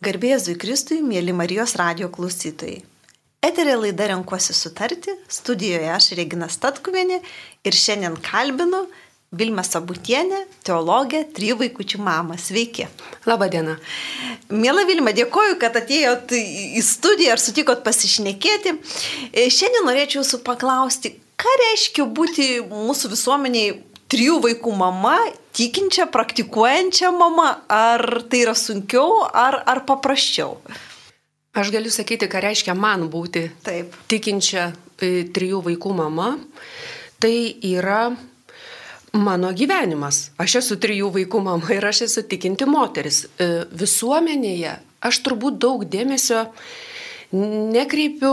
Garbėzui Kristui, mėly Marijos radio klausytojai. Eterė laida Renkuosi sutarti, studijoje aš Regina Statkuvienė ir šiandien kalbinu Vilmą Sabutienę, teologę, trijų vaikųčių mamą. Sveiki. Labadiena. Mėla Vilma, dėkoju, kad atėjot į studiją ir sutikot pasišnekėti. E, šiandien norėčiau jūsų paklausti, ką reiškia būti mūsų visuomeniai trijų vaikų mama, tikinčia, praktikuojančia mama, ar tai yra sunkiau, ar, ar paprasčiau? Aš galiu sakyti, ką reiškia man būti Taip. tikinčia e, trijų vaikų mama. Tai yra mano gyvenimas. Aš esu trijų vaikų mama ir aš esu tikinti moteris. E, visuomenėje aš turbūt daug dėmesio nekreipiu,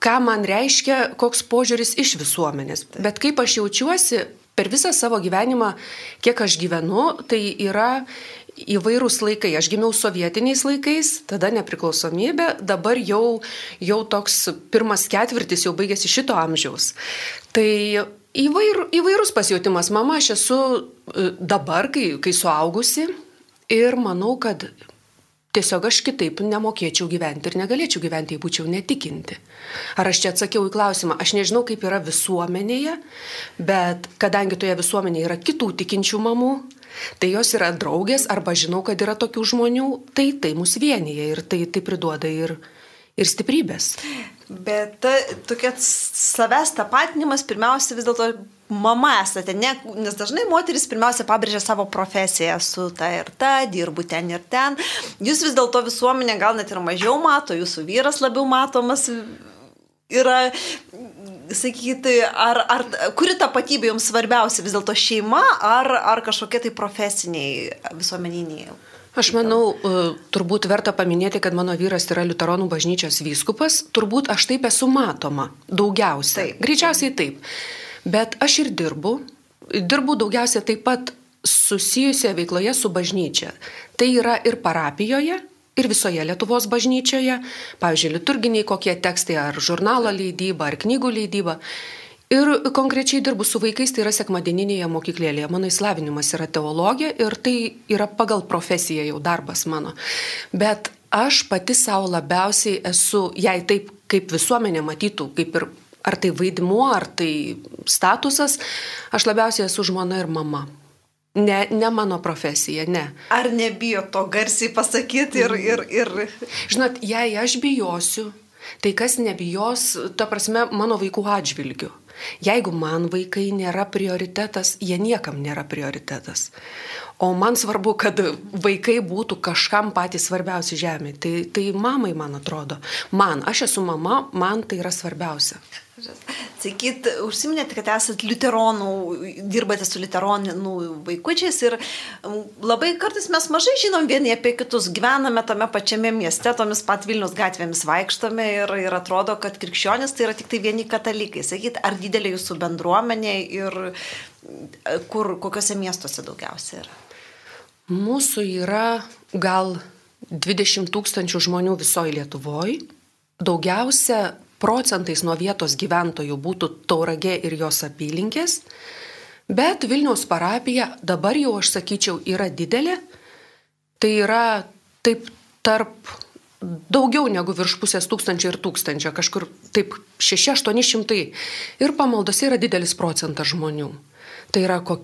ką man reiškia, koks požiūris iš visuomenės. Bet kaip aš jaučiuosi per visą savo gyvenimą, kiek aš gyvenu, tai yra įvairūs laikai. Aš gimiau sovietiniais laikais, tada nepriklausomybė, dabar jau, jau toks pirmas ketvirtis jau baigėsi šito amžiaus. Tai įvair, įvairūs pasjautimas. Mama, aš esu e, dabar, kai, kai suaugusi ir manau, kad tiesiog aš kitaip nemokėčiau gyventi ir negalėčiau gyventi, jei būčiau netikinti. Ar aš čia atsakiau į klausimą, aš nežinau, kaip yra visuomenėje, bet kadangi toje visuomenėje yra kitų tikinčių mamų, tai jos yra draugės arba žinau, kad yra tokių žmonių, tai tai mus vienyje ir tai, tai priduoda ir, ir stiprybės. Bet ta, tokia savęs tapatinimas pirmiausia vis dėlto mama esate, ne, nes dažnai moteris pirmiausia pabrėžia savo profesiją su ta ir ta, dirbu ten ir ten. Jūs vis dėlto visuomenė gal net ir mažiau mato, jūsų vyras labiau matomas yra, sakyti, ar, ar kuri tapatybė jums svarbiausia, vis dėlto šeima ar, ar kažkokie tai profesiniai visuomeniniai? Aš manau, e, turbūt verta paminėti, kad mano vyras yra Luteronų bažnyčios vyskupas, turbūt aš taip esu matoma, daugiausia. Taip. Greičiausiai taip. Bet aš ir dirbu, dirbu daugiausia taip pat susijusioje veikloje su bažnyčia. Tai yra ir parapijoje, ir visoje Lietuvos bažnyčioje, pavyzdžiui, liturginiai kokie tekstai, ar žurnalo leidyba, ar knygų leidyba. Ir konkrečiai dirbu su vaikais, tai yra sekmadieninėje mokyklėlėje. Mano įslavinimas yra teologija ir tai yra pagal profesiją jau darbas mano. Bet aš pati savo labiausiai esu, jei taip kaip visuomenė matytų, kaip ir ar tai vaidmuo, ar tai statusas, aš labiausiai esu žmona ir mama. Ne, ne mano profesija, ne. Ar nebijo to garsiai pasakyti ir... ir, ir... Žinot, jei aš bijosiu, tai kas nebijos, ta prasme, mano vaikų atžvilgių. Jeigu man vaikai nėra prioritetas, jie niekam nėra prioritetas. O man svarbu, kad vaikai būtų kažkam patys svarbiausi žemė. Tai, tai mamai, man atrodo. Man, aš esu mama, man tai yra svarbiausia. Sakyt, užsiminėte, kad esate liuteronų, dirbate su liuteronų vaikučiais ir labai kartais mes mažai žinom vieni apie kitus, gyvename tame pačiame mieste, tomis pat Vilnius gatvėmis vaikštame ir, ir atrodo, kad krikščionis tai yra tik tai vieni katalikai. Sakyt, ar didelė jūsų bendruomenė ir kur, kokiuose miestuose daugiausia yra? Mūsų yra gal 20 tūkstančių žmonių visoje Lietuvoje. Daugiausia procentais nuo vietos gyventojų būtų Tauragė ir jos apylinkės, bet Vilniaus parapija dabar jau, aš sakyčiau, yra didelė. Tai yra taip tarp daugiau negu virš pusės tūkstančio ir tūkstančio, kažkur taip 6-800. Ir pamaldose yra didelis procentas žmonių. Tai yra ko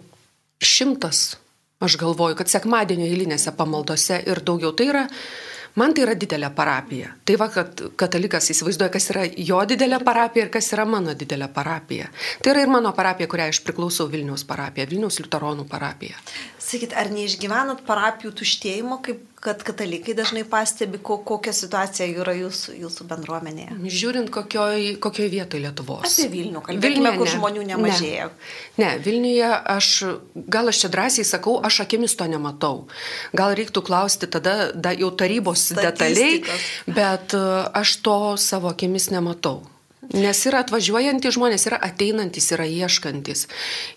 šimtas, aš galvoju, kad sekmadienio eilinėse pamaldose ir daugiau. Tai yra Man tai yra didelė parapija. Tai va, kad katalikas įsivaizduoja, kas yra jo didelė parapija ir kas yra mano didelė parapija. Tai yra ir mano parapija, kurią aš priklausau Vilniaus parapija, Vilniaus Liuteronų parapija. Sakyt, ar neišgyvenat parapijų tuštėjimo, kaip kad katalikai dažnai pastebi, ko, kokia situacija yra jūsų, jūsų bendruomenėje? Žiūrint, kokioj, kokioj vietoje Lietuvos. Apie Vilnių kalbėkime, kur ne. žmonių nemažėja. Ne. ne, Vilniuje aš, gal aš čia drąsiai sakau, aš akimis to nematau. Gal reiktų klausti tada da, jau tarybos detaliai, bet e, aš to savo akimis nematau. Nes yra atvažiuojantys žmonės, yra ateinantys, yra ieškantis.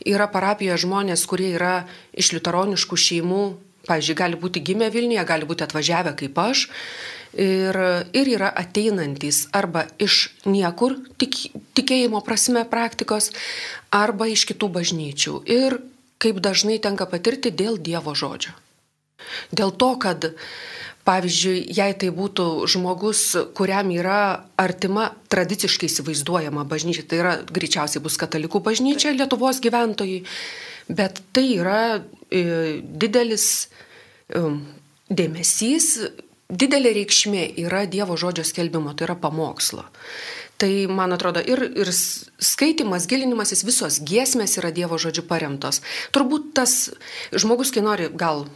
Yra parapijoje žmonės, kurie yra iš liuteroniškų šeimų, pavyzdžiui, gali būti gimę Vilniuje, gali būti atvažiavę kaip aš. Ir, ir yra ateinantys arba iš niekur tik, tikėjimo prasme praktikos, arba iš kitų bažnyčių. Ir kaip dažnai tenka patirti dėl Dievo žodžio. Dėl to, kad Pavyzdžiui, jei tai būtų žmogus, kuriam yra artima tradiciškai įsivaizduojama bažnyčia, tai yra greičiausiai bus katalikų bažnyčia Lietuvos gyventojai, bet tai yra e, didelis e, dėmesys, didelė reikšmė yra Dievo žodžio skelbimo, tai yra pamokslo. Tai, man atrodo, ir, ir skaitimas, gilinimasis, visos giesmės yra Dievo žodžiu paremtos. Turbūt tas žmogus, kai nori gal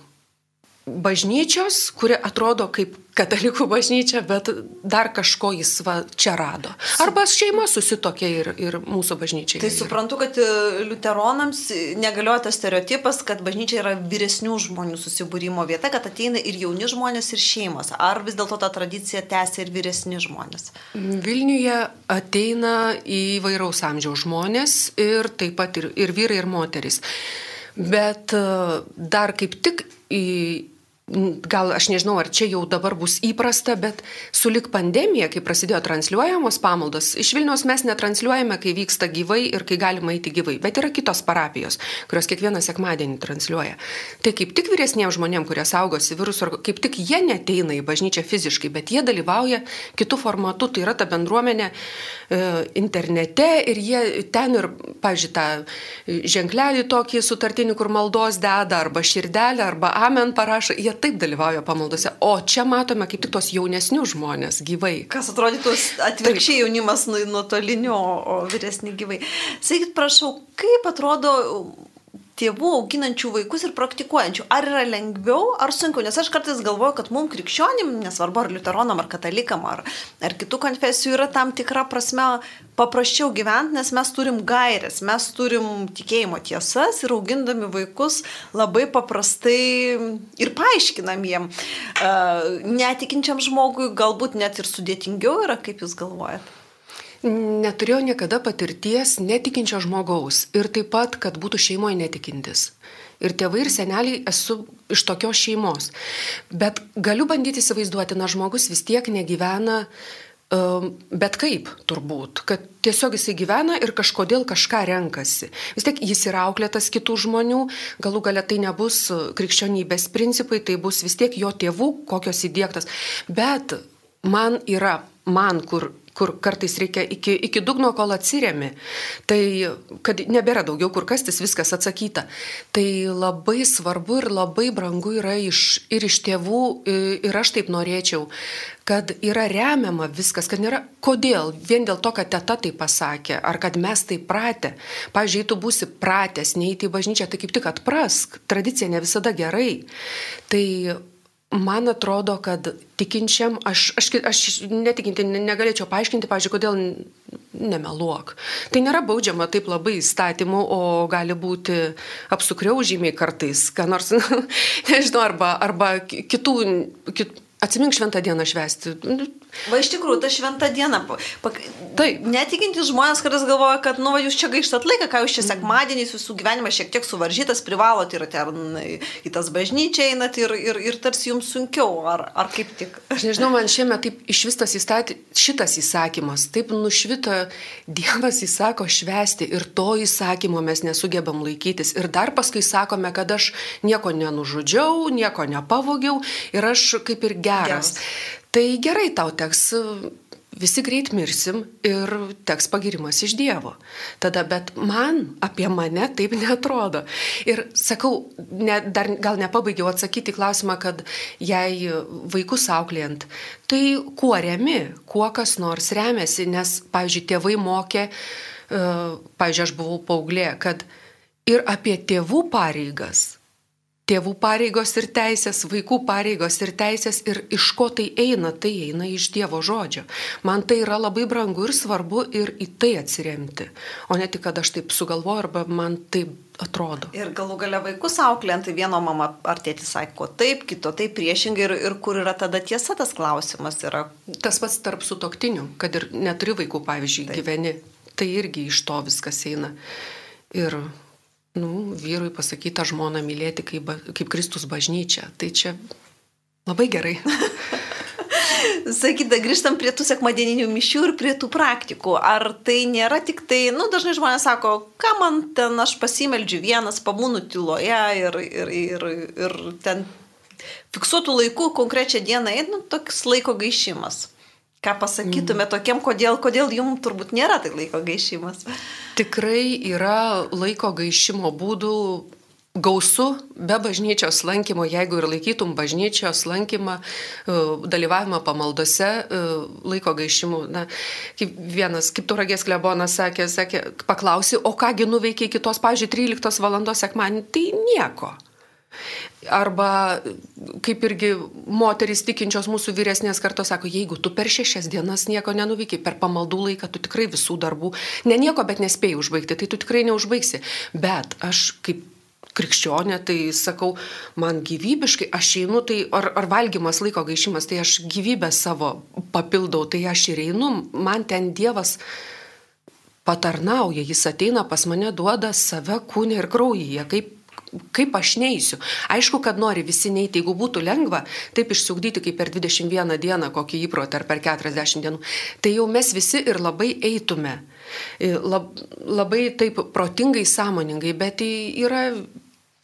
bažnyčios, kuri atrodo kaip katalikų bažnyčia, bet dar kažko jis va, čia rado. Arba šeima susitokė ir, ir mūsų bažnyčia. Tai suprantu, kad e, liuteronams negalioja tas stereotipas, kad bažnyčia yra vyresnių žmonių susibūrimo vieta, kad ateina ir jauni žmonės, ir šeimos. Ar vis dėlto ta tradicija tęsia ir vyresni žmonės? Vilniuje ateina įvairaus amžiaus žmonės ir taip pat ir, ir vyrai, ir moteris. Bet e, dar kaip tik į gal aš nežinau, ar čia jau dabar bus įprasta, bet sulik pandemija, kai prasidėjo transliuojamos pamaldos, iš Vilniaus mes netransliuojame, kai vyksta gyvai ir kai galima eiti gyvai, bet yra kitos parapijos, kurios kiekvieną sekmadienį transliuoja. Tai kaip tik vyresniems žmonėms, kurie saugosi virusų, kaip tik jie neteina į bažnyčią fiziškai, bet jie dalyvauja kitų formatų, tai yra ta bendruomenė internete ir jie ten ir, pažiūrėjau, tą ženklelį tokį sutartinį, kur maldos deda, arba širdelę, arba amen parašo, jie taip dalyvauja pamaldose, o čia matome kaip tik tos jaunesnius žmonės gyvai. Kas atrodytų atvirkščiai jaunimas nuotolinio, o vyresni gyvai. Sakykit, prašau, kaip atrodo tėvų auginančių vaikus ir praktikuojančių. Ar yra lengviau, ar sunkiau? Nes aš kartais galvoju, kad mums krikščionim, nesvarbu ar liuteronam, ar katalikam, ar, ar kitų konfesijų, yra tam tikra prasme paprasčiau gyventi, nes mes turim gairės, mes turim tikėjimo tiesas ir augindami vaikus labai paprastai ir paaiškinam jiem. Netikinčiam žmogui galbūt net ir sudėtingiau yra, kaip jūs galvojate. Neturėjau niekada patirties netikinčio žmogaus ir taip pat, kad būtų šeimoje netikintis. Ir tėvai ir seneliai esu iš tokios šeimos. Bet galiu bandyti įsivaizduoti, na žmogus vis tiek negyvena um, bet kaip turbūt, kad tiesiog jisai gyvena ir kažkodėl kažką renkasi. Vis tiek jis yra auklėtas kitų žmonių, galų galia tai nebus krikščionybės principai, tai bus vis tiek jo tėvų kokios įdėktas. Bet man yra, man kur kur kartais reikia iki, iki dugno, kol atsiriami. Tai, kad nebėra daugiau kur kastis, viskas atsakyta. Tai labai svarbu ir labai brangu yra iš, ir iš tėvų, ir aš taip norėčiau, kad yra remiama viskas, kad nėra kodėl, vien dėl to, kad teta tai pasakė, ar kad mes tai pratę. Pavyzdžiui, tu būsi pratęs neįti į bažnyčią, tai kaip tik atprask, tradicija ne visada gerai. Tai Man atrodo, kad tikinčiam, aš, aš, aš netikinti negalėčiau paaiškinti, pažiūrėjau, kodėl nemeluok. Tai nėra baudžiama taip labai įstatymu, o gali būti apsukriau žymiai kartais, ką nors, nežinau, arba, arba kitų, kit, atsimink šventą dieną švesti. Va iš tikrųjų, ta šventa diena. Taip. Netikintis žmonės, kuris galvoja, kad, nu, va, jūs čia gaištat laiką, ką jūs čia sekmadieniais, jūsų gyvenimas šiek tiek suvaržytas, privalot ir ten į tas bažnyčią einat ir, ir, ir tarsi jums sunkiau, ar, ar kaip tik. Aš nežinau, man šiemet taip iš vis tas įstaty, šitas įsakymas, taip nušvito Dievas įsako švesti ir to įsakymo mes nesugebam laikytis. Ir dar paskui sakome, kad aš nieko nenužudžiau, nieko nepavogiau ir aš kaip ir geras. geras. Tai gerai tau teks, visi greit mirsim ir teks pagirimas iš Dievo. Tada, bet man apie mane taip netrodo. Ir sakau, ne, dar gal nepabaigiau atsakyti klausimą, kad jei vaikus auklėjant, tai kuo remi, kuo kas nors remiasi, nes, pavyzdžiui, tėvai mokė, e, pavyzdžiui, aš buvau paauglė, kad ir apie tėvų pareigas tėvų pareigos ir teisės, vaikų pareigos ir teisės ir iš ko tai eina, tai eina iš Dievo žodžio. Man tai yra labai brangu ir svarbu ir į tai atsiremti, o ne tik, kad aš taip sugalvoju arba man taip atrodo. Ir galų gale vaikus auklėjant, tai vieno mama ar tėtis sako taip, kito taip priešingai ir, ir kur yra tada tiesa tas klausimas yra. Tas pats tarp sutoktinių, kad ir neturi vaikų, pavyzdžiui, taip. gyveni, tai irgi iš to viskas eina. Ir nu, vyrui pasakyta žmoną mylėti kaip, kaip Kristus bažnyčia. Tai čia labai gerai. Sakyta, grįžtam prie tų sekmadieninių mišių ir prie tų praktikų. Ar tai nėra tik tai, nu, dažnai žmonės sako, ką man ten aš pasimeldžiu vienas, pabūnu tyloje ir, ir, ir, ir ten fiksuotų laikų konkrečią dieną nu, toks laiko gaišimas. Ką pasakytume mm. tokiem, kodėl, kodėl jums turbūt nėra tai laiko gaišimas? Tikrai yra laiko gaišimo būdų gausu be bažnyčios lankymo, jeigu ir laikytum bažnyčios lankymą, e, dalyvavimą pamaldose, e, laiko gaišimų. Na, kaip vienas, kaip Turagės klebonas sakė, sakė, paklausi, o kągi nuveikia iki tos, pažiūrėjau, 13 val. sekmanį, tai nieko. Arba kaip irgi moterys tikinčios mūsų vyresnės kartos sako, jeigu tu per šešias dienas nieko nenuveikiai, per pamaldų laiką tu tikrai visų darbų, ne nieko, bet nespėjai užbaigti, tai tu tikrai neužbaigsi. Bet aš kaip krikščionė, tai sakau, man gyvybiškai, aš einu, tai ar, ar valgymas laiko gaišimas, tai aš gyvybę savo papildau, tai aš ir einu, man ten Dievas patarnauja, jis ateina pas mane, duoda save kūnė ir kraujyje, kaip kaip aš neįsiu. Aišku, kad nori visi neiti, jeigu būtų lengva, taip išsiugdyti kaip per 21 dieną kokį įprotį ar per 40 dienų, tai jau mes visi ir labai eitume. Lab, labai taip protingai, sąmoningai, bet tai yra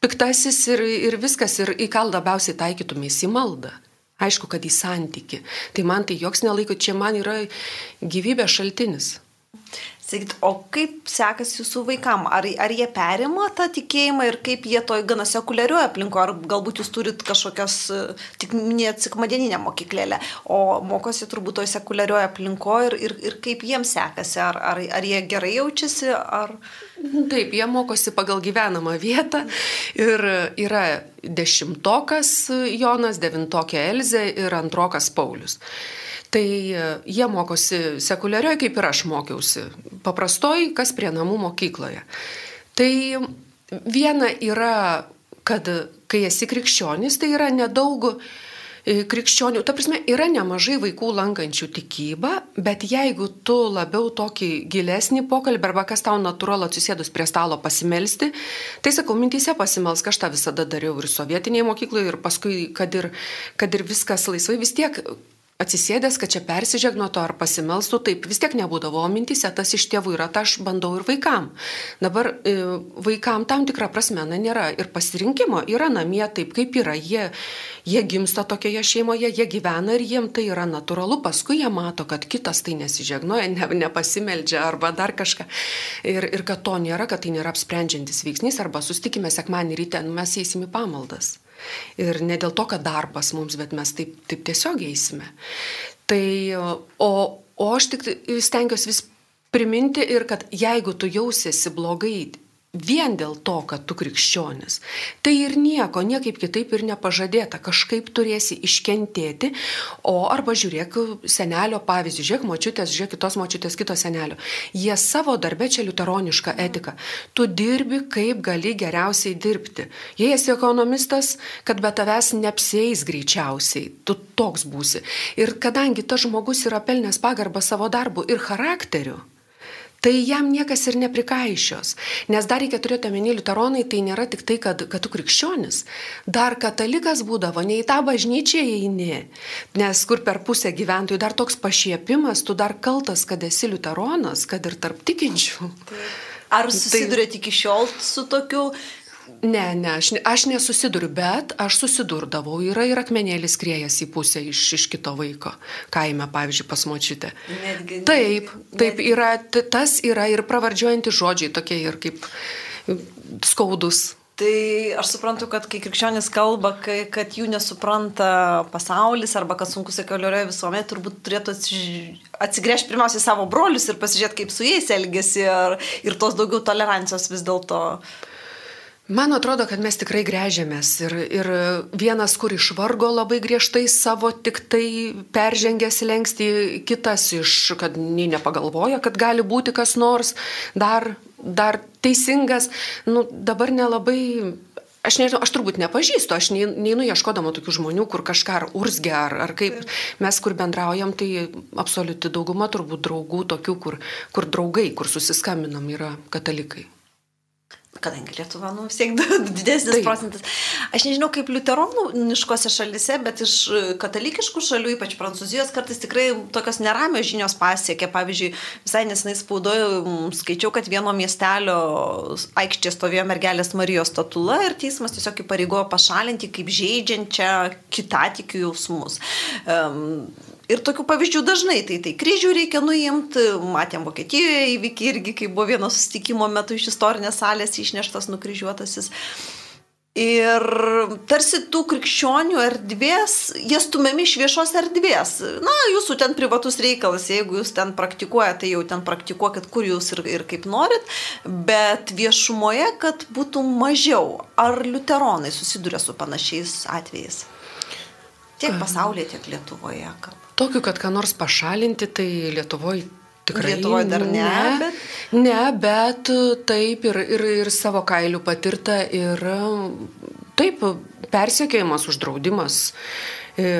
piktasis ir, ir viskas, ir į ką labiausiai taikytumės į maldą. Aišku, kad į santyki. Tai man tai joks nelaiko, čia man yra gyvybės šaltinis. Sakyt, o kaip sekasi jūsų vaikam? Ar, ar jie perima tą tikėjimą ir kaip jie toj gana sekuliarioje aplinkoje, ar galbūt jūs turit kažkokias, tik minėt, sekmadieninę mokyklėlę, o mokosi turbūt toj sekuliarioje aplinkoje ir, ir, ir kaip jiems sekasi? Ar, ar, ar jie gerai jaučiasi? Ar... Taip, jie mokosi pagal gyvenamą vietą ir yra dešimtokas Jonas, devintokė Elzė ir antrokas Paulius. Tai e, jie mokosi sekuliarioje, kaip ir aš mokiausi, paprastoj, kas prie namų mokykloje. Tai viena yra, kad kai esi krikščionis, tai yra nedaug krikščionių, ta prasme, yra nemažai vaikų lankančių tikybą, bet jeigu tu labiau tokį gilesnį pokalbį arba kas tau natūralu atsisėdus prie stalo pasimelsti, tai sakau, mintyse pasimelsk, aš tą visada dariau ir sovietinėje mokykloje, ir paskui, kad ir, kad ir viskas laisvai, vis tiek atsisėdęs, kad čia persižegnotų ar pasimelstų, taip vis tiek nebūdavo, o mintise tas iš tėvų yra, tai aš bandau ir vaikam. Dabar e, vaikam tam tikrą prasme na, nėra ir pasirinkimo, yra namie taip, kaip yra, jie, jie gimsta tokioje šeimoje, jie gyvena ir jiem tai yra natūralu, paskui jie mato, kad kitas tai nesižegnoja, ne, nepasimeldžia arba dar kažką. Ir, ir kad to nėra, kad tai nėra apsprendžiantis veiksnys, arba sustikime sekmanį ryte, nu, mes eisime į pamaldas. Ir ne dėl to, kad darbas mums, bet mes taip, taip tiesiog eisime. Tai, o, o aš tik stengiuosi vis priminti ir kad jeigu tu jausiesi blogai vien dėl to, kad tu krikščionis. Tai ir nieko, niekaip kitaip ir nepažadėta, kažkaip turėsi iškentėti, o arba žiūrėk senelio pavyzdį, žiūrėk močiutės, žiūrėk kitos močiutės, kito senelio. Jie savo darbę čia liuteronišką etiką. Tu dirbi, kaip gali geriausiai dirbti. Jei esi ekonomistas, kad be tavęs neapsėis greičiausiai, tu toks būsi. Ir kadangi tas žmogus yra pelnęs pagarbą savo darbu ir charakteriu, tai jam niekas ir neprikaišios. Nes dar reikia turėti omeny, liuteronai tai nėra tik tai, kad, kad tu krikščionis. Dar katalikas būdavo, ne į tą bažnyčią eini. Nes kur per pusę gyventojų dar toks pašiepimas, tu dar kaltas, kad esi liuteronas, kad ir tarp tikinčių. Ar susidurėt tai... iki šiol su tokiu Ne, ne, aš, aš nesusiduriu, bet aš susidurdavau. Yra ir akmenėlis kriejas į pusę iš, iš kito vaiko, kaime, pavyzdžiui, pas močiutę. Netgi, taip, netgi. taip, yra, tas yra ir pravardžiuojantys žodžiai tokie ir kaip skaudus. Tai aš suprantu, kad kai krikščionis kalba, kai, kad jų nesupranta pasaulis arba kad sunku sekuliarioje visuomenėje, turbūt turėtų atsigręžti pirmiausiai savo brolius ir pasižiūrėti, kaip su jais elgesi ir, ir tos daugiau tolerancijos vis dėlto. Man atrodo, kad mes tikrai grežiamės ir, ir vienas, kur išvargo labai griežtai savo, tik tai peržengęs lengsti, kitas iš, kad nei nepagalvoja, kad gali būti kas nors dar, dar teisingas. Nu, dabar nelabai aš nežinau, aš turbūt nepažįstu, aš neinu ieškodama tokių žmonių, kur kažką ar urzgia, ar, ar kaip mes kur bendraujam, tai absoliuti dauguma turbūt draugų tokių, kur, kur draugai, kur susiskambinam, yra katalikai. Kadangi Lietuva, nu, vis tiek didesnis Taip. procentas. Aš nežinau, kaip liuteronų šalise, bet iš katalikiškų šalių, ypač Prancūzijos, kartais tikrai tokios neramios žinios pasiekia. Pavyzdžiui, visai nesinai spaudoju, skaičiau, kad vieno miestelio aikštėje stovėjo mergelės Marijos statula ir teismas tiesiog įpareigojo pašalinti kaip žaidžiančią kitatikių jausmus. Um, Ir tokių pavyzdžių dažnai, tai tai kryžių reikia nuimti, matėm Vokietijoje įvykį irgi, kai buvo vieno susitikimo metu iš istorinės salės išneštas nukryžiuotasis. Ir tarsi tų krikščionių erdvės, jie stumiami iš viešos erdvės. Na, jūsų ten privatus reikalas, jeigu jūs ten praktikuojate, tai jau ten praktikuokit, kur jūs ir, ir kaip norit, bet viešumoje, kad būtų mažiau. Ar liuteronai susiduria su panašiais atvejais? Tiek pasaulyje, tiek Lietuvoje. Kalba. Tokiu, kad ką nors pašalinti, tai Lietuvoje tikrai. Lietuvoje dar ne. Ne, bet, ne, bet taip ir, ir, ir savo kailių patirta ir taip, persiekėjimas, uždraudimas. E,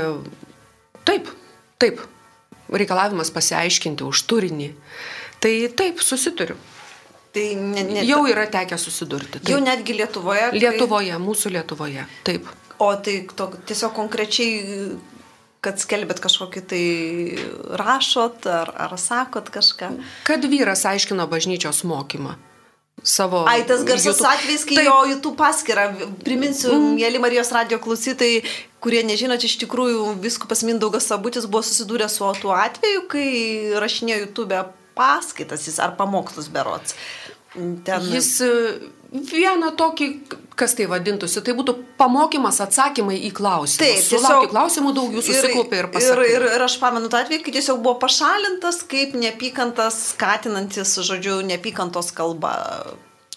taip, taip, reikalavimas pasiaiškinti už turinį. Tai taip, susituriu. Tai ne, ne, jau yra tekę susidurti. Taip. Jau netgi Lietuvoje. Lietuvoje, kai... mūsų Lietuvoje, taip. O tai to, tiesiog konkrečiai, kad skelbėt kažkokį tai rašot ar, ar sakot kažką? Kad vyras aiškino bažnyčios mokymą. Savo Ai, tas garsus YouTube... atvejis, kai Taip. jo YouTube paskirą, priminsiu, mm. mėly Marijos radio klausytojai, kurie nežinot, iš tikrųjų viskupas Mindaugas Sabutis buvo susidūręs su tuo atveju, kai rašinėjo YouTube paskaitas jis ar pamokslus berots. Ten... Jis vieną tokį, kas tai vadintųsi, tai būtų pamokymas atsakymai į klausimus. Taip, sulaukiu klausimų daug jų susikaupė ir pasakė. Ir, ir, ir aš pamenu tą atvejį, kai tiesiog buvo pašalintas kaip neapykantas, skatinantis, žodžiu, neapykantos kalba.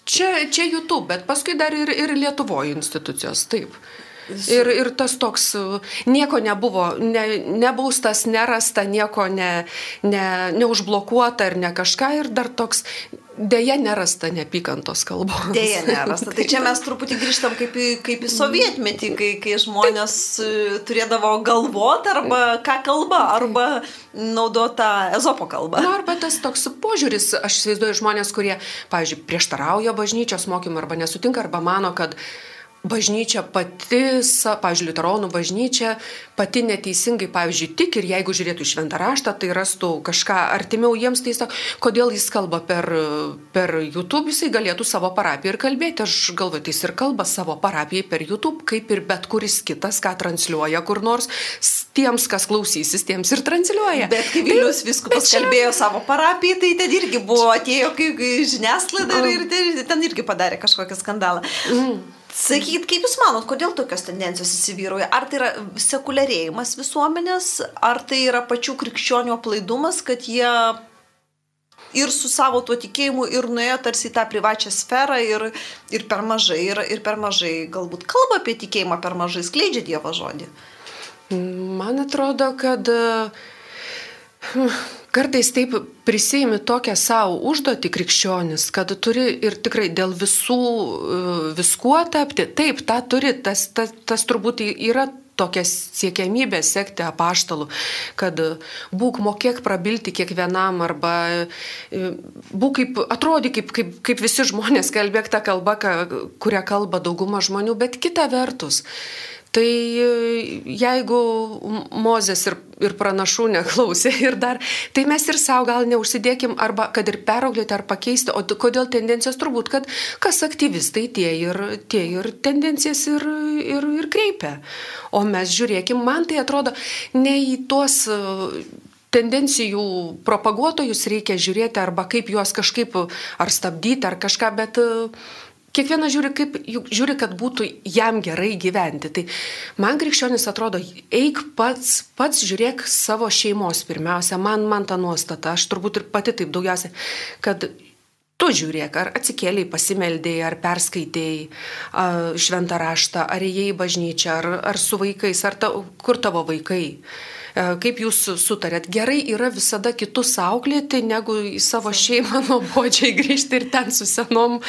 Čia, čia YouTube, bet paskui dar ir, ir Lietuvoje institucijos, taip. Ir, ir tas toks, nieko nebuvo, ne, nebaustas, nerasta, nieko ne, ne, neužblokuota ir ne kažką. Ir dar toks Deja, nerasta neapykantos kalbos. Deja, nerasta. Tai čia mes truputį grįžtam kaip į, kaip į sovietmetį, kai, kai žmonės e, turėdavo galvoti arba ką kalba, arba naudota ezopo kalba. Na, arba tas toks požiūris, aš įsivaizduoju žmonės, kurie, pavyzdžiui, prieštarauja bažnyčios mokymui arba nesutinka, arba mano, kad bažnyčia pati, pavyzdžiui, liuteronų bažnyčia pati neteisingai, pavyzdžiui, tik ir jeigu žiūrėtų iš šventą raštą, tai rastų kažką artimiau jiems, tai sako, kodėl jis kalba per, per YouTube, jisai galėtų savo parapiją ir kalbėti. Aš galvoju, tai jis ir kalba savo parapijai per YouTube, kaip ir bet kuris kitas, ką transliuoja kur nors, tiems, kas klausysis, tiems ir transliuoja. Bet kai Vilius tai, viskupas čia... kalbėjo savo parapijai, tai ten irgi buvo, atėjo kaip žiniasklaida ir, ir ten irgi padarė kažkokią skandalą. Mm. Sakyt, kaip Jūs manot, kodėl tokios tendencijos įsivyrauja? Ar tai yra sekuliarėjimas visuomenės, ar tai yra pačių krikščionių aplaidumas, kad jie ir su savo tuo tikėjimu ir nuėjo tarsi į tą privačią sferą ir, ir per mažai, ir, ir per mažai galbūt kalba apie tikėjimą, per mažai skleidžia Dievo žodį? Man atrodo, kad Kartais taip prisėimi tokią savo užduotį krikščionis, kad turi ir tikrai dėl visų e, viskuo tapti. Taip, tą turi, tas, tas, tas turbūt yra tokia siekiamybė sekti apaštalų, kad būk mokėk prabilti kiekvienam arba e, būk kaip, atrodi kaip, kaip, kaip visi žmonės, kalbėk tą kalbą, kurią kalba dauguma žmonių, bet kita vertus. Tai e, jeigu Mozės ir, ir pranašų neklausė ir dar, tai mes ir savo gal neužsidėkim arba kad ir perauklėti ar pakeisti, o kodėl tendencijos turbūt, kad kas aktyvistai tie ir, tie ir tendencijas ir, ir, ir kreipia. O mes žiūrėkim, man tai atrodo, ne į tuos e, tendencijų propaguotojus reikia žiūrėti arba kaip juos kažkaip ar stabdyti ar kažką, bet Kiekvienas žiūri, kaip, žiūri, kad būtų jam gerai gyventi. Tai man krikščionis atrodo, eik pats, pats žiūrėk savo šeimos pirmiausia, man, man ta nuostata, aš turbūt ir pati taip daugiausia, kad tu žiūrėk, ar atsikėliai, pasimeldėjai, ar perskaitėjai šventą raštą, ar įėjai į bažnyčią, ar, ar su vaikais, ar ta, kur tavo vaikai. E, kaip jūs sutarėt, gerai yra visada kitus auklėti, negu į savo šeimą nuobodžiai grįžti ir ten su senom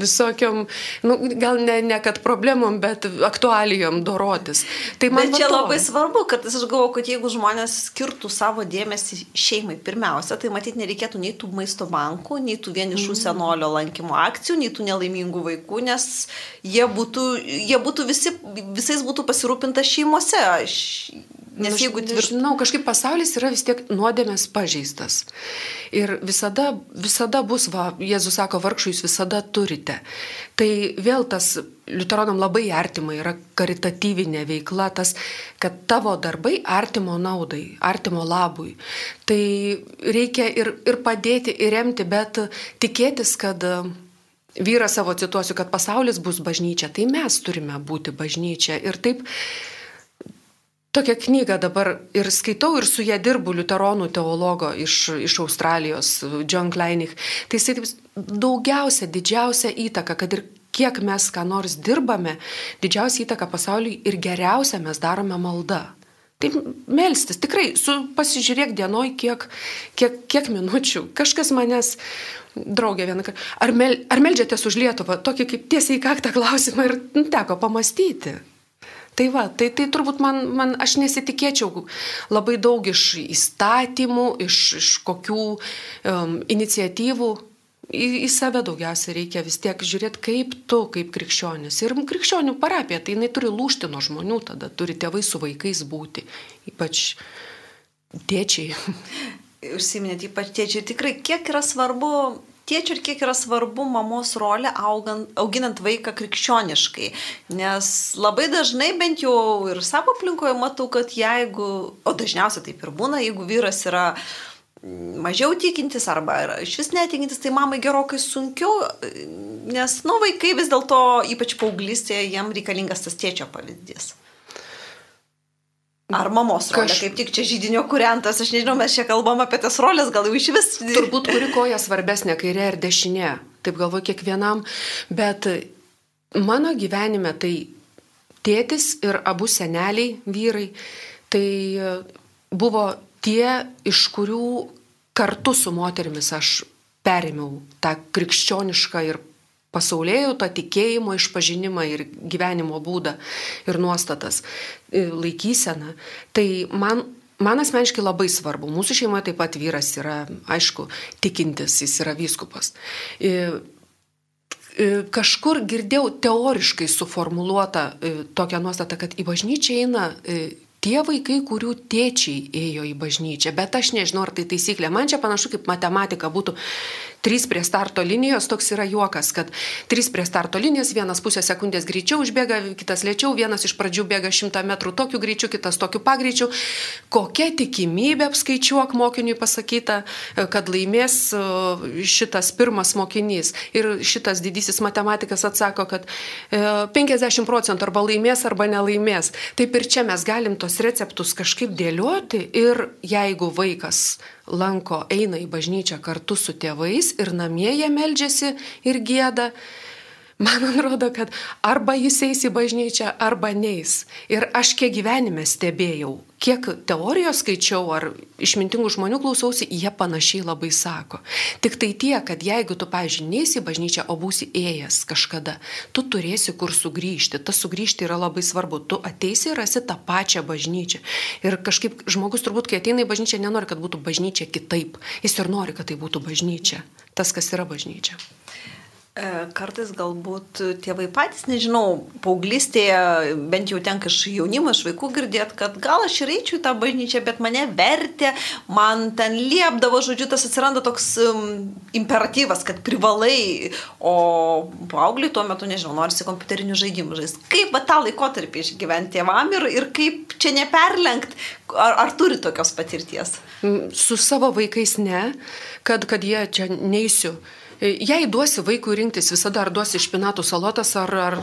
visokiom, nu, gal ne, ne kad problemom, bet aktualijom dorotis. Tai man bet čia labai svarbu, kad aš galvoju, kad jeigu žmonės skirtų savo dėmesį šeimai pirmiausia, tai matyt nereikėtų nei tų maisto bankų, nei tų vienišų mm. senolio lankymo akcijų, nei tų nelaimingų vaikų, nes jie būtų, jie būtų visi, visais būtų pasirūpinta šeimose. Nes jeigu tvirtai... Žinau, kažkaip pasaulis yra vis tiek nuodėmės pažeistas. Ir visada, visada bus, va, Jėzus sako, vargšų jūs visada turite. Tai vėl tas liuteronam labai artima yra karitatyvinė veikla, tas, kad tavo darbai artimo naudai, artimo labui. Tai reikia ir, ir padėti, ir remti, bet tikėtis, kad vyrą savo cituosiu, kad pasaulis bus bažnyčia, tai mes turime būti bažnyčia. Ir taip Tokią knygą dabar ir skaitau ir su ją dirbu liuteronų teologo iš, iš Australijos, John Kleinig. Tai jisai daugiausia, didžiausia įtaka, kad ir kiek mes ką nors dirbame, didžiausia įtaka pasauliui ir geriausia mes darome maldą. Tai melstis, tikrai, su, pasižiūrėk dienoj, kiek, kiek, kiek minučių. Kažkas manęs, draugė vieną kartą, ar, mel, ar melžiatės už Lietuvą, tokį kaip tiesiai į kaktą klausimą ir nu, teko pamastyti. Tai va, tai, tai turbūt man, man, aš nesitikėčiau labai daug iš įstatymų, iš, iš kokių um, iniciatyvų. Į, į save daugiausia reikia vis tiek žiūrėti, kaip tu, kaip krikščionis. Ir krikščionių parapija, tai jinai turi lūšti nuo žmonių, tada turi tėvai su vaikais būti, ypač tėčiai. Užsiminėt, ypač tėčiai, tikrai kiek yra svarbu tėčių ir kiek yra svarbu mamos rolė augant, auginant vaiką krikščioniškai. Nes labai dažnai, bent jau ir savo aplinkoje matau, kad jeigu, o dažniausiai taip ir būna, jeigu vyras yra mažiau tikintis arba iš vis netikintis, tai mamai gerokai sunkiau, nes, nu, vaikai vis dėlto, ypač paauglystėje, jam reikalingas tas tėčio pavyzdys. Ar mamos rolė, Kaž... kaip tik čia žydinio kuriantas, aš nežinau, mes čia kalbam apie tas rolės, gal jau iš vis. Turbūt kuri koja svarbesnė, kairė ar dešinė, taip galvoju kiekvienam, bet mano gyvenime tai tėtis ir abu seneliai, vyrai, tai buvo tie, iš kurių kartu su moterimis aš perėmiau tą krikščionišką ir pasaulėjų tą tikėjimo išpažinimą ir gyvenimo būdą ir nuostatas, laikyseną. Tai man Man asmeniškai labai svarbu. Mūsų šeimoje taip pat vyras yra, aišku, tikintis, jis yra vyskupas. Kažkur girdėjau teoriškai suformuoluotą tokią nuostatą, kad į bažnyčią eina tie vaikai, kurių tėčiai ėjo į bažnyčią. Bet aš nežinau, ar tai taisyklė. Man čia panašu kaip matematika būtų Trys prie starto linijos, toks yra juokas, kad trys prie starto linijos, vienas pusę sekundės greičiau užbėga, kitas lėčiau, vienas iš pradžių bėga šimtą metrų tokiu greičiu, kitas tokiu pagreičiu. Kokia tikimybė apskaičiuok mokiniui pasakyta, kad laimės šitas pirmas mokinys. Ir šitas didysis matematikas atsako, kad 50 e, procentų arba laimės, arba nelaimės. Taip ir čia mes galim tos receptus kažkaip dėlioti ir jeigu vaikas lanko, eina į bažnyčią kartu su tėvais ir namie jie meldžiasi ir gėda, Man atrodo, kad arba jis eis į bažnyčią, arba neis. Ir aš kiek gyvenime stebėjau, kiek teorijos skaičiau ar išmintingų žmonių klausausi, jie panašiai labai sako. Tik tai tie, kad jeigu tu, pažiūrėjai, neisi į bažnyčią, o būsi ėjęs kažkada, tu turėsi kur sugrįžti. Tas sugrįžti yra labai svarbu. Tu ateisi ir rasi tą pačią bažnyčią. Ir kažkaip žmogus turbūt, kai ateina į bažnyčią, nenori, kad būtų bažnyčia kitaip. Jis ir nori, kad tai būtų bažnyčia. Tas, kas yra bažnyčia. E, kartais galbūt tėvai patys, nežinau, paauglystėje, bent jau tenka iš jaunimo, iš vaikų girdėt, kad gal aš ir eičiau į tą bažnyčią, bet mane vertė, man ten liepdavo, žodžiu, tas atsiranda toks um, imperatyvas, kad privalai, o paaugliai tuo metu, nežinau, norisi kompiuterinių žaidimų žaisti. Kaip va tą laikotarpį išgyventi tėvam ir, ir kaip čia neperlenkt, ar, ar turi tokios patirties? Su savo vaikais ne, kad, kad jie čia neįsiu Jei duosi vaikui rinktis visada ar duosi špinatų salotas ar, ar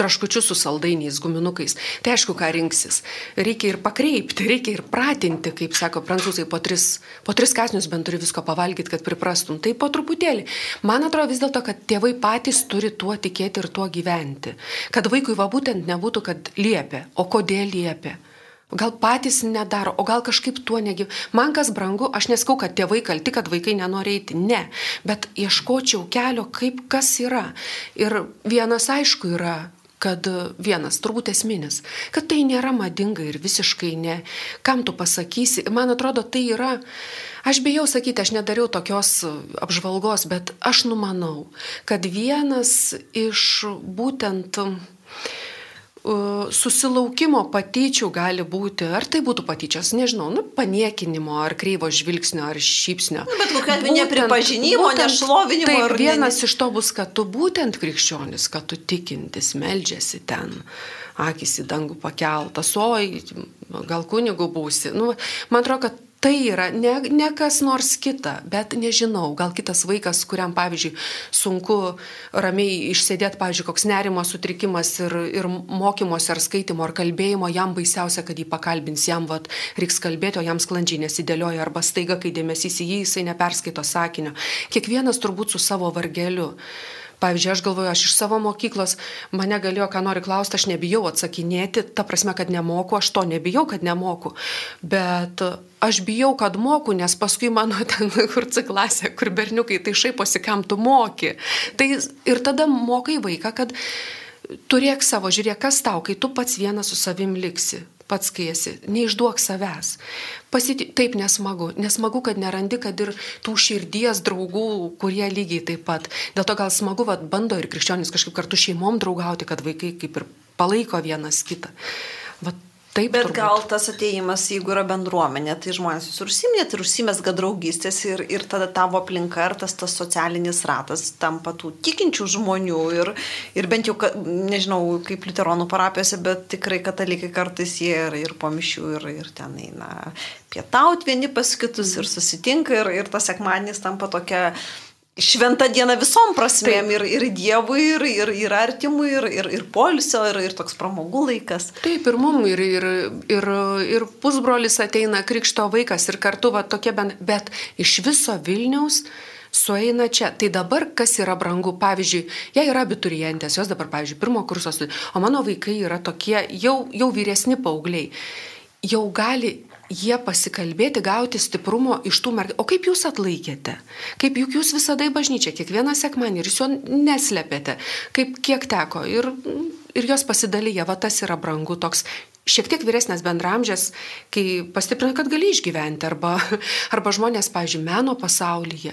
traškučius su saldainiais, guminukais. Tai aišku, ką rinksis. Reikia ir pakreipti, reikia ir pratinti, kaip sako prancūzai, po tris, po tris kasnius bent turi visko pavalgyti, kad priprastum. Tai po truputėlį. Man atrodo vis dėlto, kad tėvai patys turi tuo tikėti ir tuo gyventi. Kad vaikui va būtent nebūtų, kad liepia. O kodėl liepia? Gal patys nedaro, o gal kažkaip tuo negyv. Man kas brangu, aš neskau, kad tėvai kalti, kad vaikai nenori eiti. Ne. Bet ieškočiau kelio, kaip kas yra. Ir vienas aišku yra, kad vienas, turbūt esminis, kad tai nėra madinga ir visiškai ne. Kam tu pasakysi? Man atrodo, tai yra, aš bijau sakyti, aš nedariau tokios apžvalgos, bet aš numanau, kad vienas iš būtent susilaukimo patyčių gali būti, ar tai būtų patyčios, nežinau, nu, paniekinimo, ar kreivo žvilgsnio, ar šypsnio. Nu, bet kokiu atveju nepripažinimo, nešlovinimo. Taip, vienas ne... iš to bus, kad tu būtent krikščionis, kad tu tikintis, meldžiasi ten, akis į dangų pakeltas, oi, gal kunigų būsi. Nu, man atrodo, kad tai yra ne, ne kas nors kita, bet nežinau, gal kitas vaikas, kuriam, pavyzdžiui, sunku ramiai išsėdėti, pavyzdžiui, koks nerimo sutrikimas ir, ir mokymosi ar skaitimo ar kalbėjimo, jam baisiausia, kad jį pakalbins, jam vat, reiks kalbėti, o jam sklandžiai nesidėlioja arba staiga, kai dėmesys į jį, jisai neperskaito sakinio. Kiekvienas turbūt su savo vargeliu. Pavyzdžiui, aš galvoju, aš iš savo mokyklos, mane galėjo, ką nori klausti, aš nebijau atsakinėti, ta prasme, kad nemoku, aš to nebijau, kad nemoku. Bet aš bijau, kad moku, nes paskui mano ten, kur C klasė, kur berniukai tai šaiposi, kam tu moki. Tai ir tada mokai vaiką, kad turėk savo, žiūrėk, kas tau, kai tu pats vienas su savim liksi pats kai esi, neišduok savęs. Pasiti... Taip nesmagu, nesmagu, kad nerandi, kad ir tų širdies draugų, kurie lygiai taip pat. Dėl to gal smagu, kad bando ir krikščionis kažkaip kartu šeimom draugauti, kad vaikai kaip ir palaiko vienas kitą. Vat Taip, Bet turbūt. gal tas ateimas, jeigu yra bendruomenė, tai žmonės jūs užsiminėt ir užsimesga draugystės ir, ir tada tavo aplinka ir tas, tas socialinis ratas tampa tų tikinčių žmonių ir, ir bent jau, nežinau, kaip liuteronų parapijose, bet tikrai katalikai kartais jie ir, ir po mišių ir, ir ten eina pietauti vieni pas kitus ir susitinka ir, ir tas sekmadienis tampa tokia šventa diena visom prasmėm ir, ir Dievui, ir, ir, ir artimui, ir, ir, ir polisio, ir, ir toks pramogų laikas. Taip, ir mum, ir, ir, ir, ir pusbrolis ateina krikšto vaikas ir kartu va tokie bent, bet iš viso Vilniaus sueina čia. Tai dabar kas yra brangu? Pavyzdžiui, jie yra abiturientės, jos dabar, pavyzdžiui, pirmo kurso, o mano vaikai yra tokie jau, jau vyresni paaugliai. Jau gali jie pasikalbėti, gauti stiprumo iš tų mergių. O kaip jūs atlaikėte? Kaip juk jūs visada į bažnyčią, kiekvieną sekmanį ir jūs jo neslėpėte, kaip kiek teko. Ir, ir jos pasidalyja, va tas yra brangu toks. Šiek tiek vyresnės bendramžės, kai pastiprina, kad gali išgyventi, arba, arba žmonės, pažiūrėjau, meno pasaulyje,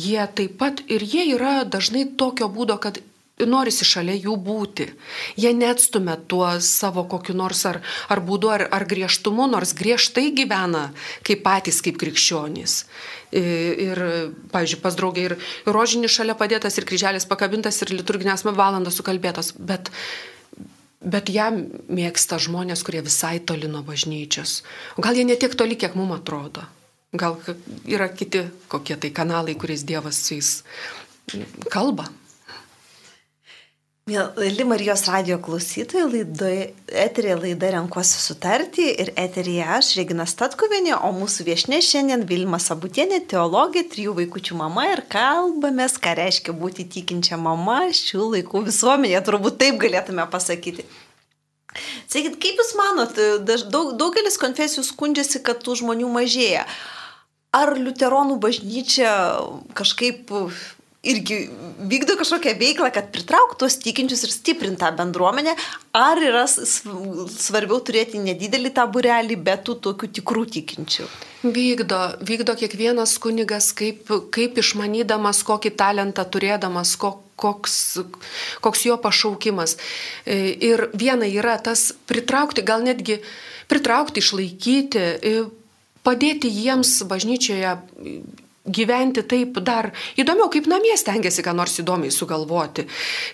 jie taip pat ir jie yra dažnai tokio būdo, kad norisi šalia jų būti. Jie neatstumia tuo savo kokiu nors ar, ar būdu, ar, ar griežtumu, nors griežtai gyvena kaip patys, kaip krikščionys. Ir, pavyzdžiui, pas draugė ir rožinis šalia padėtas, ir kryželis pakabintas, ir liturginės valandas sukalbėtos. Bet, bet ją mėgsta žmonės, kurie visai toli nuo bažnyčios. Gal jie netiek toli, kiek mums atrodo. Gal yra kiti kokie tai kanalai, kuriais Dievas su jais kalba. Mėly Marijos radio klausytojai, laidoje, eterėje laida Renkuosi sutartį ir eterėje aš, Regina Statkovienė, o mūsų viešne šiandien Vilma Sabutienė, teologė, trijų vaikųčių mama ir kalbamės, ką reiškia būti tikinčia mama šių laikų visuomenėje, turbūt taip galėtume pasakyti. Sakykit, kaip Jūs manot, daug, daugelis konfesijų skundžiasi, kad tų žmonių mažėja. Ar liuteronų bažnyčia kažkaip irgi vykdo kažkokią veiklą, kad pritrauktų tuos tikinčius ir stiprintų tą bendruomenę, ar yra svarbiau turėti nedidelį tą burelį, bet tų tokių tikrų tikinčių? Vykdo, vykdo kiekvienas kunigas, kaip, kaip išmanydamas, kokį talentą turėdamas, ko, koks, koks jo pašaukimas. E, ir viena yra tas pritraukti, gal netgi pritraukti, išlaikyti, e, padėti jiems bažnyčioje gyventi taip dar įdomiau, kaip namie stengiasi ką nors įdomiai sugalvoti.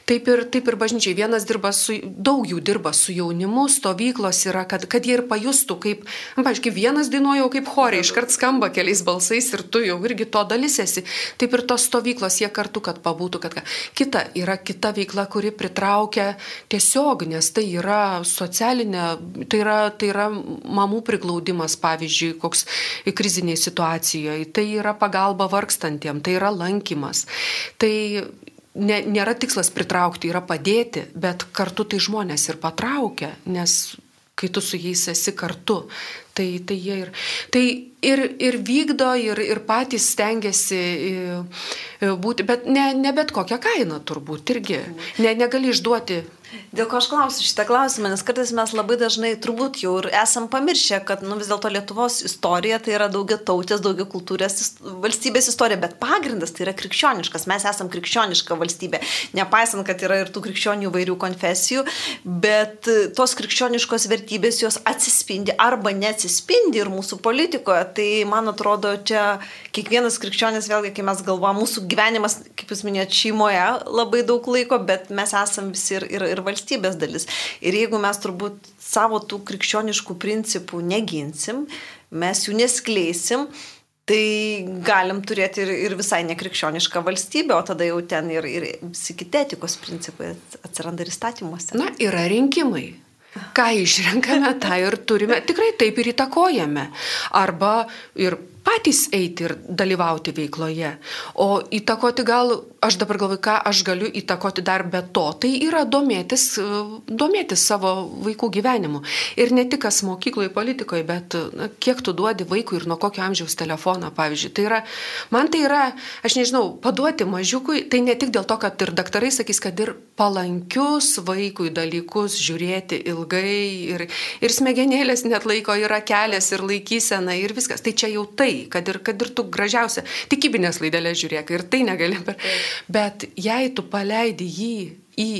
Taip ir, taip ir bažnyčiai vienas dirba su, daug jų dirba su jaunimu, stovyklos yra, kad, kad jie ir pajustų, kaip, nu, pažiūrėk, vienas dainuoja kaip choriai, iškart skamba keliais balsais ir tu jau irgi to dalysėsi. Taip ir tos stovyklos jie kartu, kad pabūtų, kad. Kita yra kita veikla, kuri pritraukia tiesiog, nes tai yra socialinė, tai yra, tai yra mamų priglaudimas, pavyzdžiui, koks kriziniai situacijoje. Tai yra pagalba pagalba vargstantiem, tai yra lankymas. Tai ne, nėra tikslas pritraukti, yra padėti, bet kartu tai žmonės ir patraukia, nes kai tu su jais esi kartu. Tai, tai jie ir, tai ir, ir vykdo, ir, ir patys stengiasi būti, bet ne, ne bet kokią kainą turbūt irgi. Ne, negali išduoti Dėl ko aš klausiu šitą klausimą, nes kartais mes labai dažnai turbūt jau ir esam pamiršę, kad nu, vis dėlto Lietuvos istorija tai yra daugia tautės, daugia kultūrės valstybės istorija, bet pagrindas tai yra krikščioniškas. Mes esam krikščioniška valstybė, nepaisant, kad yra ir tų krikščionių įvairių konfesijų, bet tos krikščioniškos vertybės jos atsispindi arba neatsispindi ir mūsų politikoje. Tai man atrodo, čia kiekvienas krikščionis, vėlgi, kai mes galvojame, mūsų gyvenimas, kaip jūs minėjote, šeimoje labai daug laiko, bet mes esam visi ir, ir ir valstybės dalis. Ir jeigu mes turbūt savo tų krikščioniškų principų neginsim, mes jų neskleisim, tai galim turėti ir, ir visai nekrikščionišką valstybę, o tada jau ten ir, ir visi kiti etikos principai atsiranda ir įstatymuose. Na, yra rinkimai. Ką išrenkame, tą ir turime, tikrai taip ir įtakojame. Arba ir patys eiti ir dalyvauti veikloje. O įtakoti gal, aš dabar galvoju, ką aš galiu įtakoti dar be to, tai yra domėtis, domėtis savo vaikų gyvenimu. Ir ne tik kas mokykloje, politikoje, bet na, kiek tu duodi vaikui ir nuo kokio amžiaus telefoną, pavyzdžiui. Tai yra, man tai yra, aš nežinau, paduoti mažiukui, tai ne tik dėl to, kad ir daktarai sakys, kad ir palankius vaikui dalykus žiūrėti ilgai ir, ir smegenėlės net laiko yra kelias ir laikysena ir viskas. Tai čia jau tai gerai, kad ir, kad ir tu gražiausia, tikybinės laidelės žiūrėk ir tai negali. Per... Bet jei tu paleidi jį į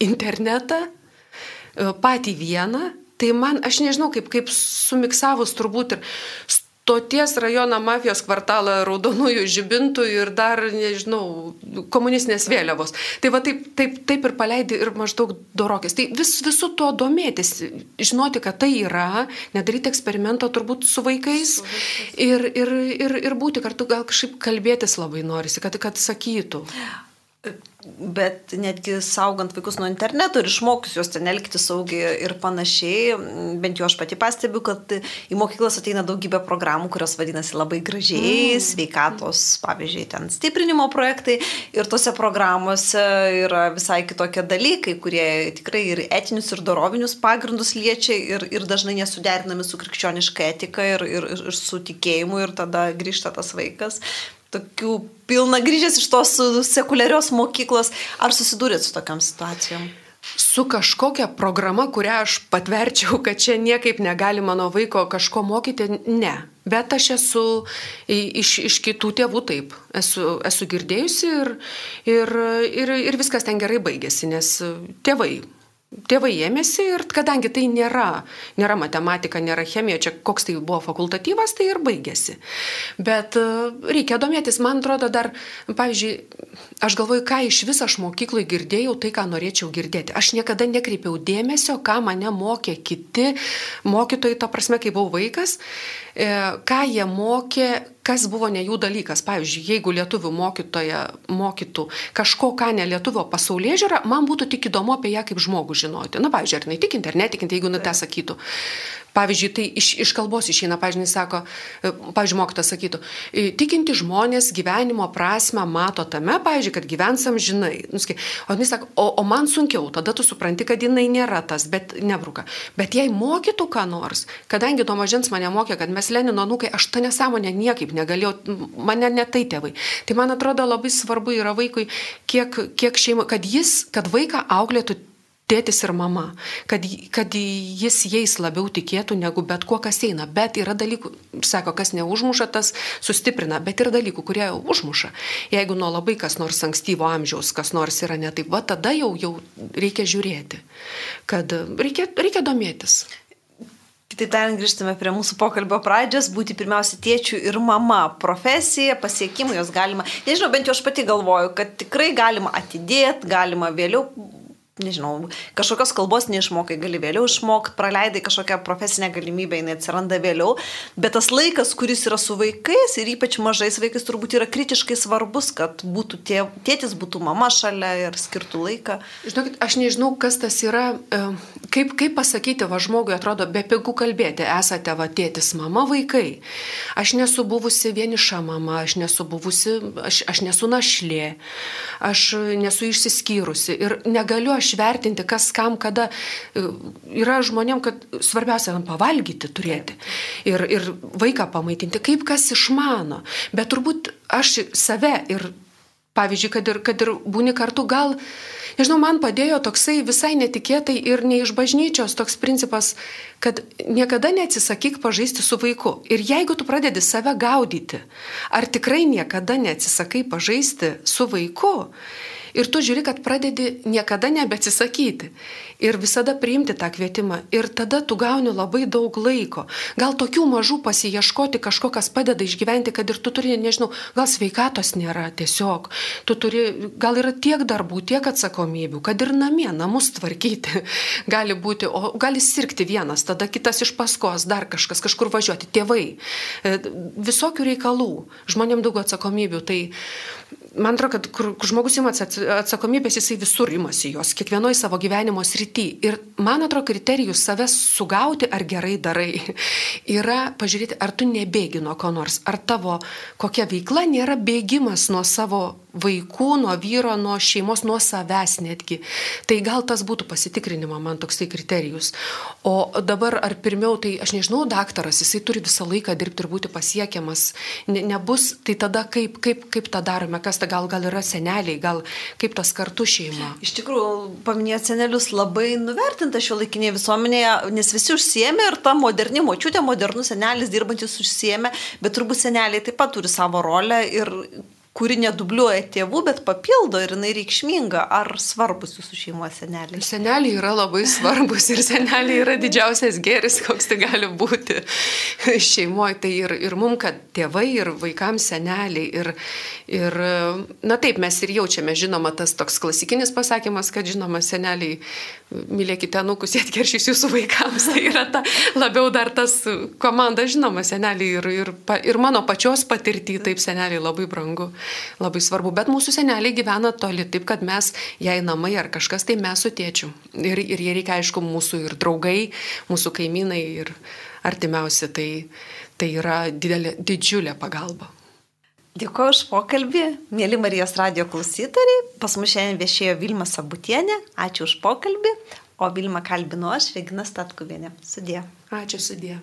internetą, e, patį vieną, tai man, aš nežinau, kaip, kaip sumiksavus turbūt ir stoties rajoną mafijos kvartalą raudonųjų žibintų ir dar, nežinau, komunistinės vėliavos. Tai va taip, taip, taip ir paleidai ir maždaug dorokės. Tai vis, visų to domėtis, žinoti, kad tai yra, nedaryti eksperimento turbūt su vaikais ir, ir, ir, ir būti kartu, gal kažkaip kalbėtis labai norisi, kad, kad sakytų bet netgi saugant vaikus nuo interneto ir išmokus juos ten elgti saugiai ir panašiai, bent jau aš pati pastebiu, kad į mokyklas ateina daugybė programų, kurios vadinasi labai gražiai, mm. sveikatos, pavyzdžiui, ten stiprinimo projektai ir tose programuose yra visai kitokie dalykai, kurie tikrai ir etinius, ir dorovinius pagrindus liečia ir, ir dažnai nesuderinami su krikščioniška etika ir, ir, ir su tikėjimu ir tada grįžta tas vaikas tokių pilna grįžęs iš tos sekuliarios mokyklos. Ar susidūrėt su tokiam situacijom? Su kažkokia programa, kurią aš patverčiau, kad čia niekaip negali mano vaiko kažko mokyti, ne. Bet aš esu iš, iš kitų tėvų taip. Esu, esu girdėjusi ir, ir, ir, ir viskas ten gerai baigėsi, nes tėvai Tėvai ėmėsi ir kadangi tai nėra, nėra matematika, nėra chemija, čia koks tai buvo fakultatyvas, tai ir baigėsi. Bet e, reikia domėtis, man atrodo dar, pavyzdžiui, aš galvoju, ką iš viso aš mokyklai girdėjau, tai ką norėčiau girdėti. Aš niekada nekreipiau dėmesio, ką mane mokė kiti mokytojai, ta prasme, kai buvau vaikas, ką jie mokė, kas buvo ne jų dalykas. Pavyzdžiui, jeigu lietuvių mokytoja mokytų kažko, ką ne lietuvio pasaulyje žiūra, man būtų tik įdomu apie ją kaip žmogų žinoti. Na, pavyzdžiui, ar jinai tikinti ar netikinti, jeigu nu tą sakytų. Pavyzdžiui, tai iš, iš kalbos išeina, pavyzdžiui, sako, e, pavyzdžiui, mokytas sakytų, e, tikinti žmonės gyvenimo prasme mato tame, pavyzdžiui, kad gyvensam žinai. Nuskai, o jis sako, o, o man sunkiau, tada tu supranti, kad jinai nėra tas, bet nebruka. Bet jei mokytų ką nors, kadangi to mažens mane mokė, kad mes Lenino nukai, aš tą nesąmonę niekaip negalėjau, mane netai tėvai. Tai man atrodo labai svarbu yra vaikui, kiek, kiek šeima, kad jis, kad vaiką auklėtų tėtis ir mama, kad, kad jis jais labiau tikėtų negu bet kuo, kas eina. Bet yra dalykų, sako, kas neužmuša, tas sustiprina, bet yra dalykų, kurie užmuša. Jeigu nuo labai kas nors ankstyvo amžiaus, kas nors yra ne taip, va tada jau, jau reikia žiūrėti, kad reikia, reikia domėtis. Kitaip tariant, grįžtame prie mūsų pokalbio pradžios, būti pirmiausia tėčių ir mama. Profesija, pasiekimai jos galima, nežinau, bent jau aš pati galvoju, kad tikrai galima atidėti, galima vėliau nežinau, kažkokios kalbos neišmokai, gali vėliau išmokti, praleidai kažkokią profesinę galimybę, jinai atsiranda vėliau, bet tas laikas, kuris yra su vaikais ir ypač mažais vaikais, turbūt yra kritiškai svarbus, kad būtų tė, tėtis, būtų mama šalia ir skirtų laiką. Žinokit, aš nežinau, kas tas yra, e, kaip, kaip pasakyti, va žmogui atrodo, be pigų kalbėti, esate va tėtis, mama, vaikai. Aš nesu buvusi vieniša mama, aš nesu buvusi, aš, aš nesu našlė, aš nesu išsiskyrusi ir negaliu aš išvertinti, kas kam, kada. E, yra žmonėm, kad svarbiausia pavalgyti turėti ir, ir vaiką pamaitinti, kaip kas išmano. Bet turbūt aš save ir, pavyzdžiui, kad ir, kad ir būni kartu gal Nežinau, man padėjo toksai visai netikėtai ir ne iš bažnyčios toks principas, kad niekada neatsisakyk pažaisti su vaiku. Ir jeigu tu pradedi save gaudyti, ar tikrai niekada neatsisakai pažaisti su vaiku, Ir tu žiūri, kad pradedi niekada nebeatsisakyti. Ir visada priimti tą kvietimą. Ir tada tu gauni labai daug laiko. Gal tokių mažų pasieškoti kažko, kas padeda išgyventi, kad ir tu turi, nežinau, gal sveikatos nėra tiesiog. Tu turi, gal yra tiek darbų, tiek atsakomybių, kad ir namie, namus tvarkyti gali būti, o gali sirgti vienas, tada kitas iš paskos, dar kažkas, kažkur važiuoti, tėvai. E, visokių reikalų, žmonėm daug atsakomybių. Tai man atrodo, kad kur, žmogus imasi atsakomybės, jisai visur imasi jos, kiekvienoje savo gyvenimo srity. Ir man atrodo, kriterijus savęs sugauti, ar gerai darai, yra pažiūrėti, ar tu nebėgi nuo ko nors, ar tavo kokia veikla nėra bėgimas nuo savo vaikų, nuo vyro, nuo šeimos, nuo savęs netgi. Tai gal tas būtų pasitikrinimo man toksai kriterijus. O dabar ar pirmiau, tai aš nežinau, daktaras, jisai turi visą laiką dirbti ir būti pasiekiamas. Ne, nebus, tai tada kaip, kaip, kaip tą darome, kas ta gal, gal yra seneliai, gal kaip tas kartu šeima. Iš tikrųjų, paminėti senelius labai nuvertinta šio laikinėje visuomenėje, nes visi užsiemė ir ta moderni močiutė, modernus senelis dirbantis užsiemė, bet turbūt seneliai taip pat turi savo rolę ir kuri nedubliuoja tėvų, bet papildo ir jinai reikšminga. Ar svarbus jūsų šeimos seneliai? Seneliai yra labai svarbus ir seneliai yra didžiausias geris, koks tai gali būti šeimoje. Tai ir, ir mums, kad tėvai, ir vaikams seneliai. Ir, ir, na taip, mes ir jaučiame, žinoma, tas toks klasikinis pasakymas, kad, žinoma, seneliai, mylėkite nukus, jie atkeršys jūsų vaikams. Tai yra ta, labiau dar tas komanda, žinoma, seneliai ir, ir, ir mano pačios patirtį, taip seneliai labai brangu labai svarbu. Bet mūsų seneliai gyvena toli, taip kad mes, jei namai ar kažkas, tai mes su tėčiu. Ir, ir jie reikia, aišku, mūsų ir draugai, mūsų kaimynai ir artimiausi. Tai, tai yra didelė, didžiulė pagalba. Dėkuoju už pokalbį, mėly Marijos radio klausytojai. Pas mus šiandien viešėjo Vilma Sabutienė. Ačiū už pokalbį. O Vilma kalbinu aš, Regina Statkuvienė. Sudė. Ačiū, sudė.